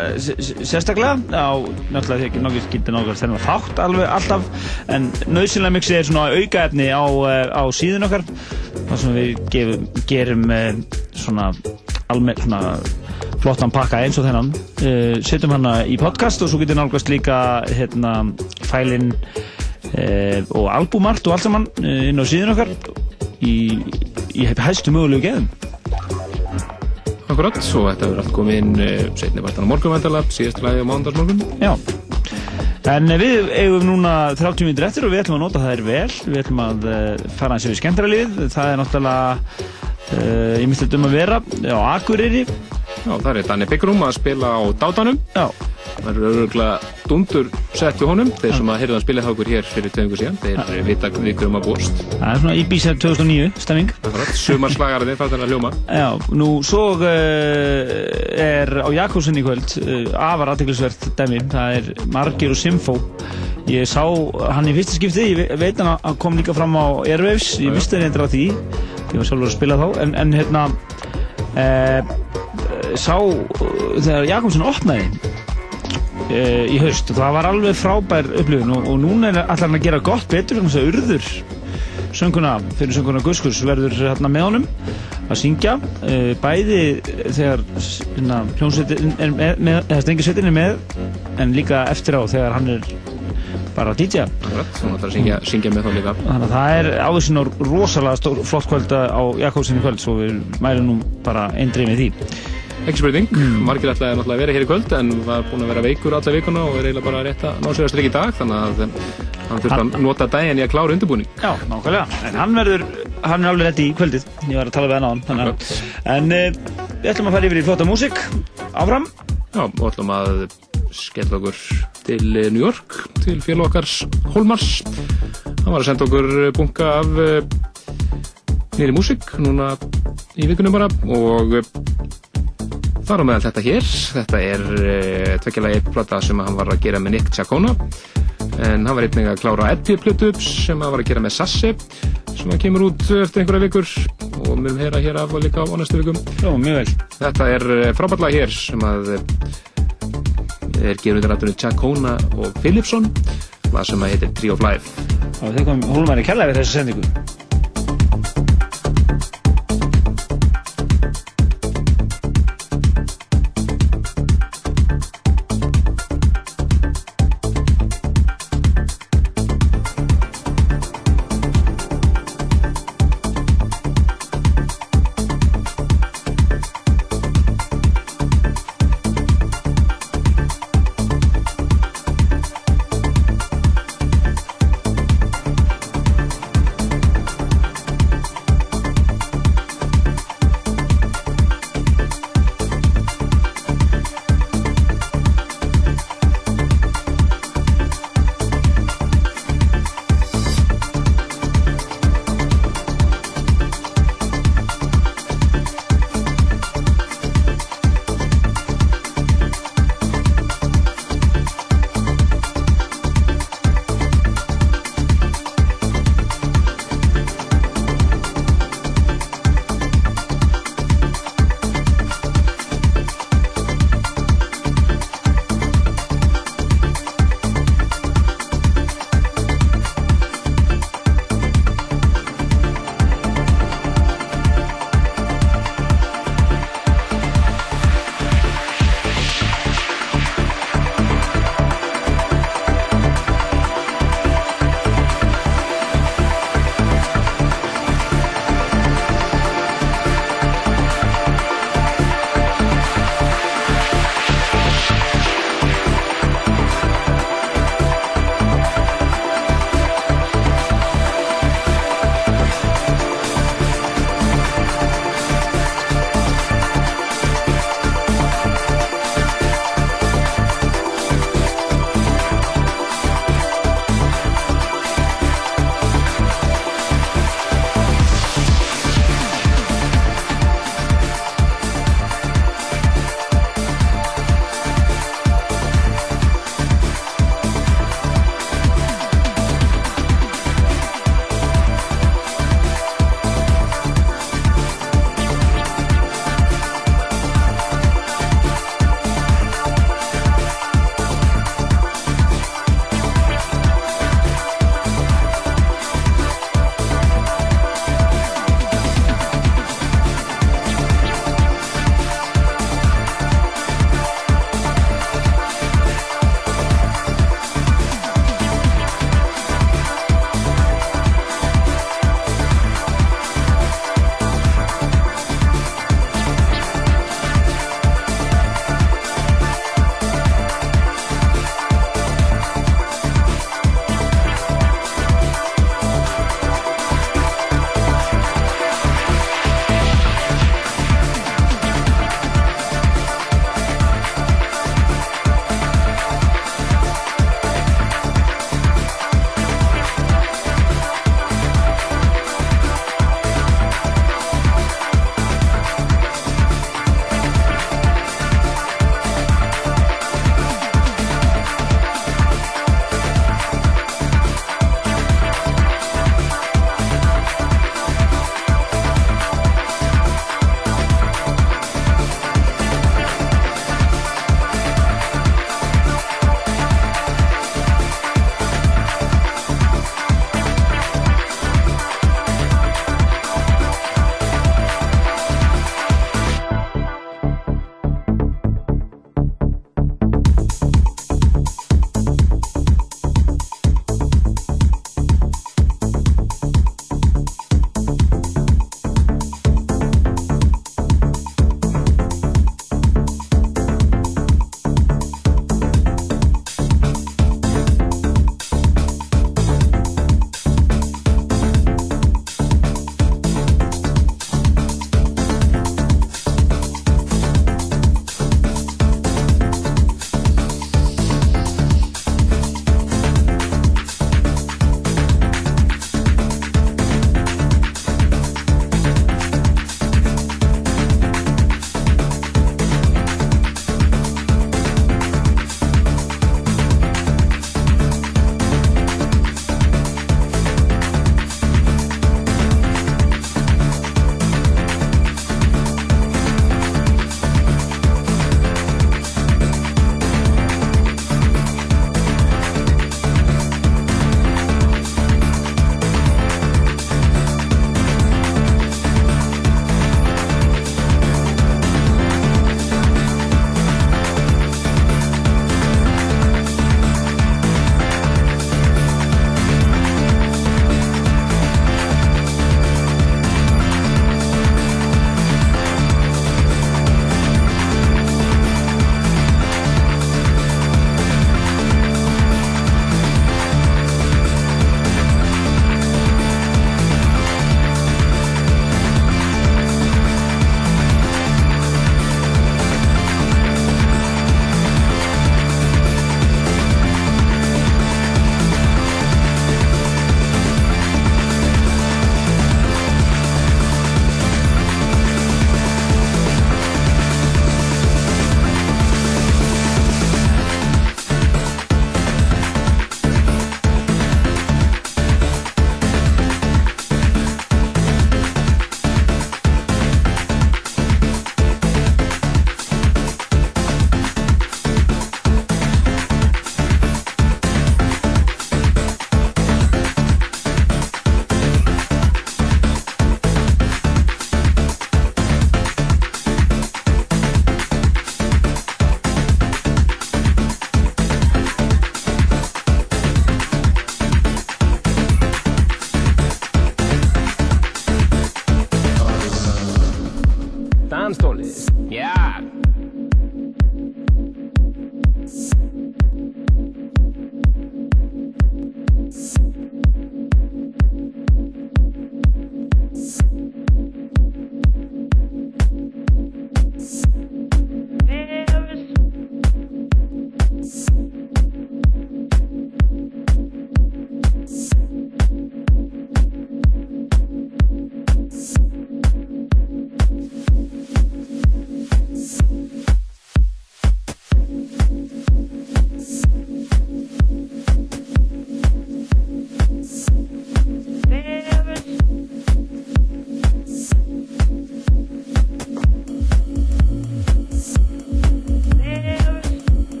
eh, sérstaklega. Á, náttúrulega þið getur getur nálgast þennan þátt alveg alltaf. En nöðsynlega mixi er svona aukaefni á, eh, á síðun okkar. Þar sem við gefum, gerum eh, svona almenn svona flottan pakka eins og þennan. Uh, setjum hana í podcast og svo getur nálgast líka hérna fælinn og albumart og allt saman uh, inn á síðun okkar í, í hæstu mögulegu geðum. Akkurat, svo þetta verður allt komið inn uh, setni partan á morgun vantarlega, síðast lagi á mándagsmorgun Já. En eh, við eigum núna 30 minnir eftir og við ætlum að nota þær vel. Við ætlum að fara eins og við skemmtaralið það er náttúrulega uh, ég myndi um að vera á Akureyri. Já, það er Danni Byggrum að spila á Dátanum Já. Það er öruglega dundur sett við honum þeir sem að heyrða að spila okkur hér fyrir tveimur síðan þeir vita við hverjum að búast. Það er svona Ibiza 2009 stemming. Sumarslagarinn það er að hljóma. Já, nú svo uh, er á Jakobsen í kvöld uh, afar aðteglisvert dæmi, það er Margir og Simfó. Ég sá hann í fyrsta skipti, ég ve- veit hann að hann kom líka fram á Airwaves, ég misti hann eitthvað á því. Ég var sjálfur að spila þá en, en hérna uh, sá þegar Jakobsen opnaði uh, í haust. Og það var alveg frábær upplifun og, og núna er allar hann að gera gott betur um þess að urður sönguna, fyrir sönguna Guskus verður hérna með honum að syngja. Uh, bæði þegar hérna, hljómsveitin er með, með eða stengisveitin er með en líka eftir á þegar hann er bara að DJ Akkurat, svona þarf að syngja, syngja með þá líka. Þannig að það er áður sinna rosalega stór, flott kvöld á Jakobsinni kvöld svo við mælum nú bara eindrið með því Ekki spurning, margir ætlaði að vera hér í kvöld en var búinn að vera veikur alla vikuna og er eiginlega bara rétt að ná sér að strikka í dag þannig að eh, hann þurfti að nota daginn í að klára undirbúning. Já, nákvæmlega, en hann verður hann er alveg rétti í kvöldið, ég var að tala við hann á hann þannig en uh, við ætlum að fara yfir í flotta músík. Áfram. Já, og ætlum að skella okkur til eh, New York til félag okkars Holmars hann var að senda okkur bunga af uh, nýri músík núna í vikunum bara og þar á meðal þetta hér. Þetta er uh, tvekkilega eitt plata sem hann var að gera með Nick Chacona. En hann var einnig að klára Eddie-plötu sem hann var að gera með Sassi sem hann kemur út eftir einhverja vikur. Og mér heyra hér af og líka á næstu vikum. Jó, mjög vel. Þetta er frábætlega hér sem að eh, er gefur undir rættunni Chacona og Philipson. Það sem að heitir Tree of Life. Og þeir komum hólmæri kærlega við þessu sendingu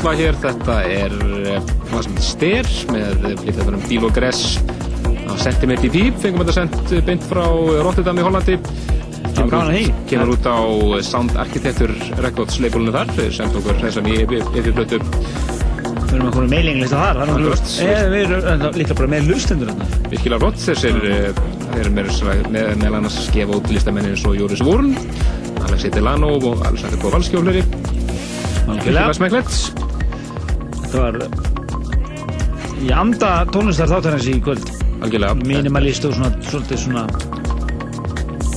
lag hér. Þetta er eh, lag sem Ster með lífþjóðanum Díl og Gress af Centimeter Deep. Fengum þetta sendt beint frá Rotterdam í Hollandi. Því. Kemur út á Sound Architecture Records labelinu þar. Sendt okkur þessa nýju yfirblötu. Við erum að koma þar, nokkuð ljóst. Eh, Við erum líka bara með lustendur þarna. Virkilega flott. Þessir eh, þeir eru meira svona- með meðal annars að gefa út listamennin eins og Jóris Vorn, Alexei Delano og Alexander Kowalski og. Virkilega smekklegt. Þetta var í anda tónlistar þáttarins í kvöld. Algjörlega. Minimalist og svona, svolítið svona,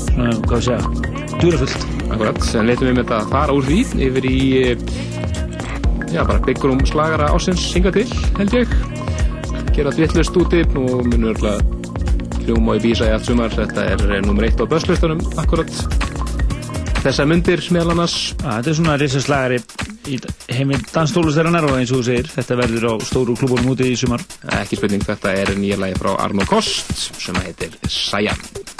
svona, hvað sé ég, dúrafullt. Akkurat, en leitum við með þetta að fara úr því yfir í já, bara byggurum slagara ásins hinga til, held ég gera dvittlust úti og munur örgulega hljóma í bísa í allt sumar þetta er eh, nummer eitt á börslustunum akkurat þessar myndir meðal annars Að, þetta er svona risaslagari í heimi danstólusterannar og eins og þú segir, þetta verður á stóru klúbunum úti í sumar. ekki spurning, þetta er nýja lagi frá Arno Kost sem heitir Sajan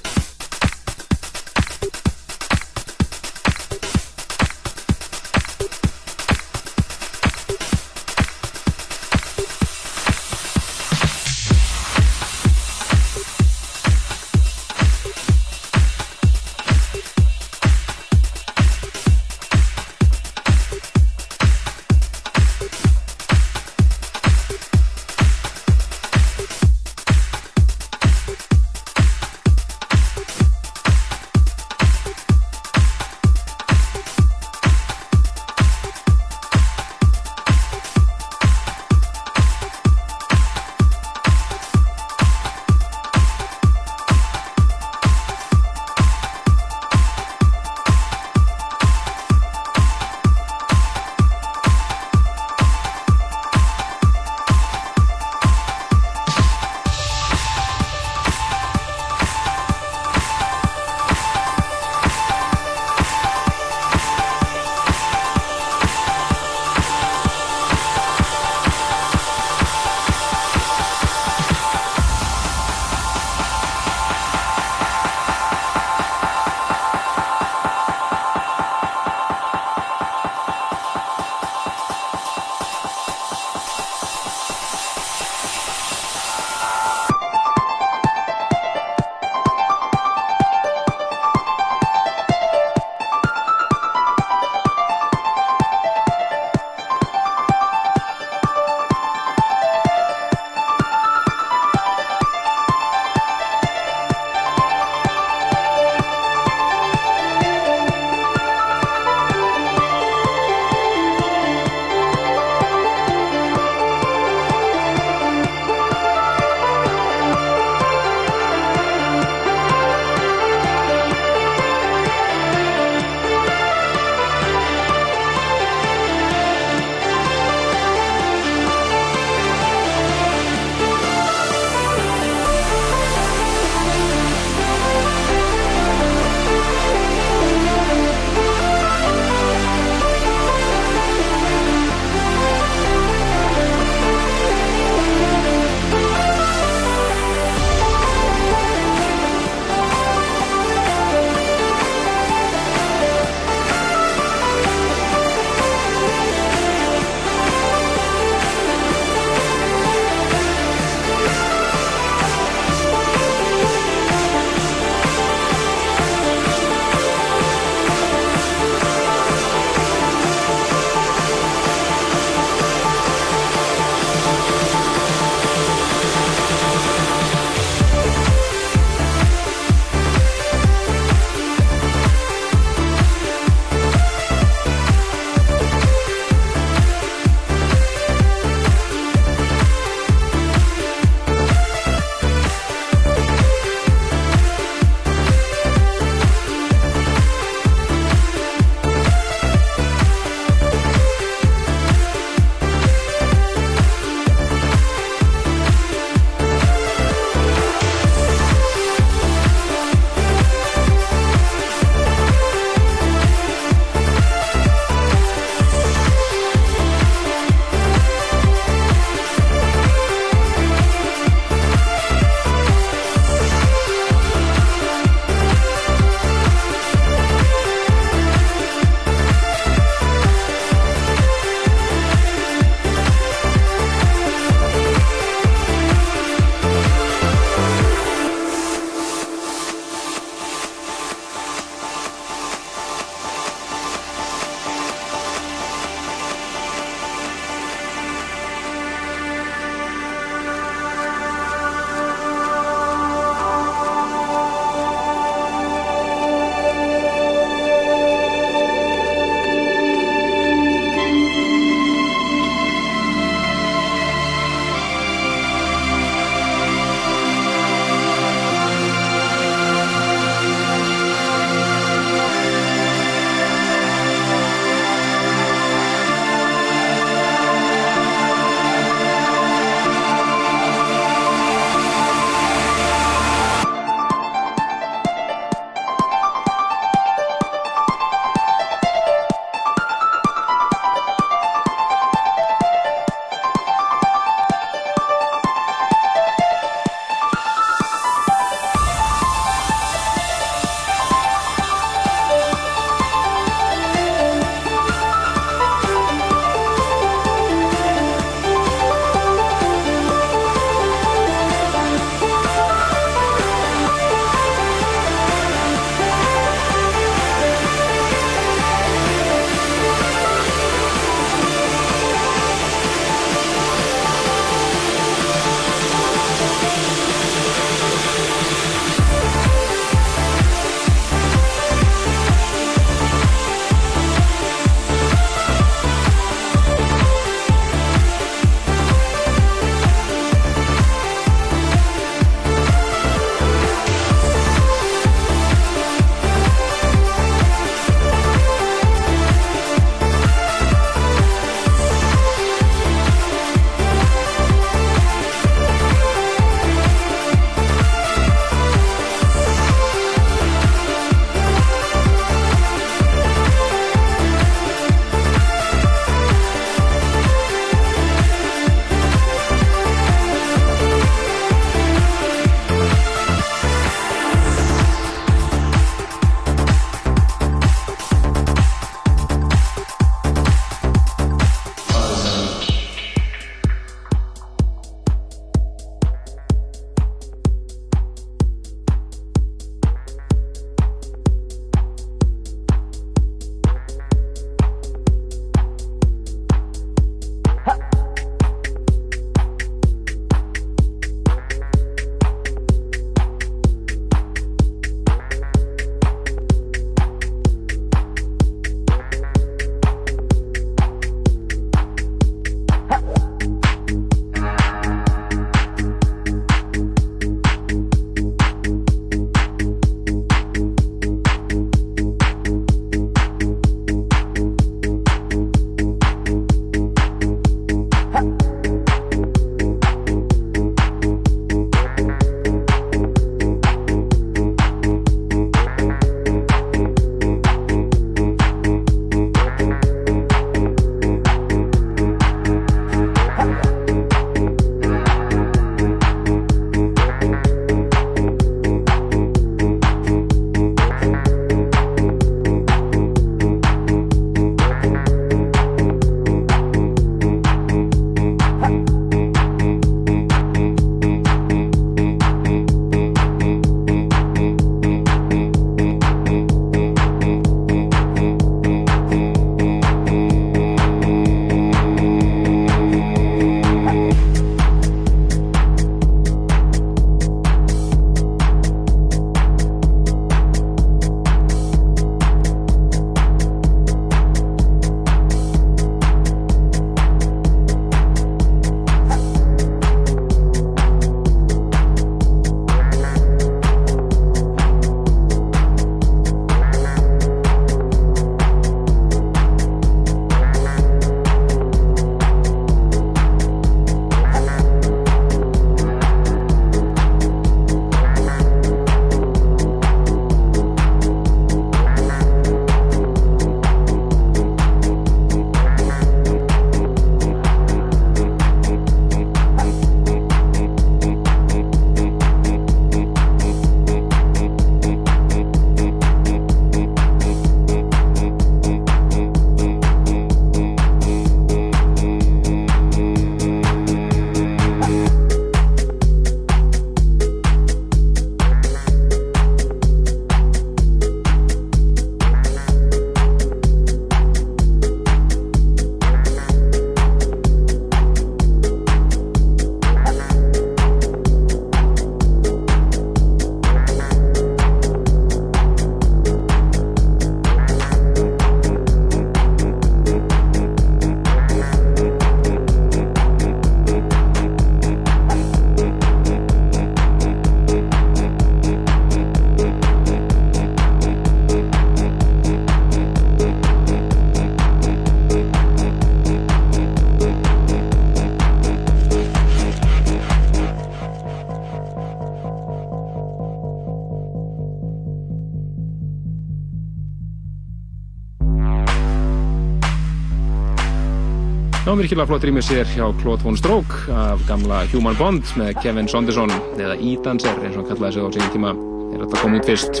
virkilega flott rýmið sér hjá Claude von Stroke af gamla Human Bond með Kevin Sonderson eða E-Dancer eins og hann kallaði sig á síðan tíma. Er þetta komið út fyrst?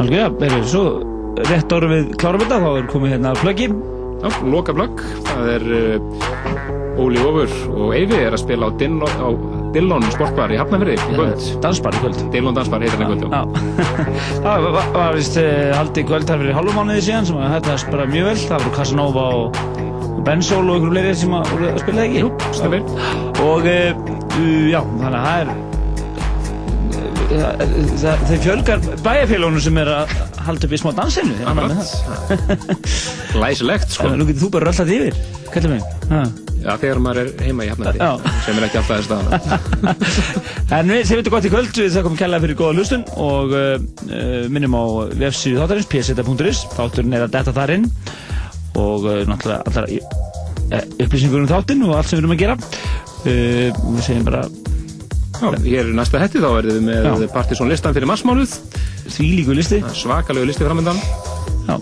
Alveg, erum svo rétt ára við klárum þetta, þá er komið hérna pluggi. Já, loka plugg, það er uh, Óli Ófur og Eyvi er að spila á Dillon, á Dillon sportbar í Hafnafjörði í kvöld. Dansbar í kvöld. Dillon dansbar heitir hann í kvöld, já. Það var, vist uh, haldið kvöld þar fyrir hálfum mánuði síðan sem að þetta bara mjög vel. Það voru Casanova og, og Benzol og einhverju fleiri sem að, að spila ekki. Jú, stefnir. Og uh, já, þannig að það er það- það- þeir fjölgar bæjarfélagunum sem er að halda upp í smá dansinu Læsilegt, sko Nú getur þú bara röllat yfir, kallið mig. Já, þegar maður er heima í Já. sem er ekki alltaf þess staðan En við segjum þetta gott í kvöld, við þakkum kærlega fyrir góða hlustun og uh, minnum á vefsíðu þáttarins, pseta.is, þátturinn er að detta þar inn og uh, náttúrulega allar upplýsingur um þáttinn og allt sem við erum að gera. Uh, við segjum bara Já, hér er næsta hætti, þá verðum við með. Partiðsson listan fyrir marsmánuð Því líku listi Svakalegu listi framöndan Já.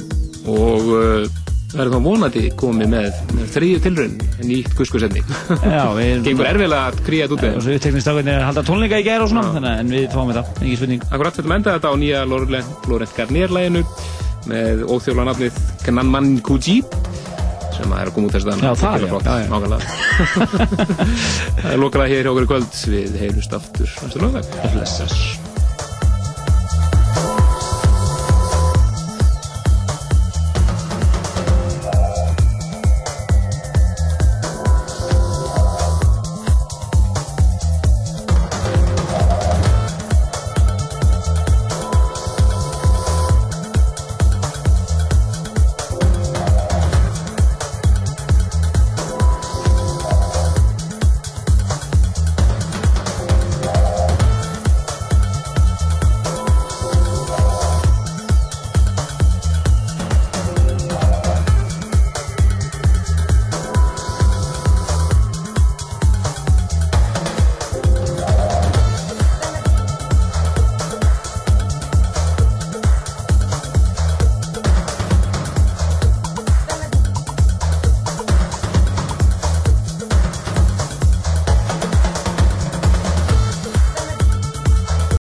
Og uh, verðum þá vonandi komið með, með þriðju tilraun nýtt við Gengur erfilega að kríja þetta út og svo uppteknist ákveðin er að halda tónleika í gæra og svona, þannig en við fáum þetta, engin spurning. Akkurat, við að enda þetta á nýja Laurent Laurent Garnier-læginu með óþjóla nafnið Gnanman Kuji sem er að koma út þess að Já, það, já, já. Nákvæmlega. Það er lokalega hér hjá okkur í kvöld. Við heyrust aftur næstu lögðag Blessast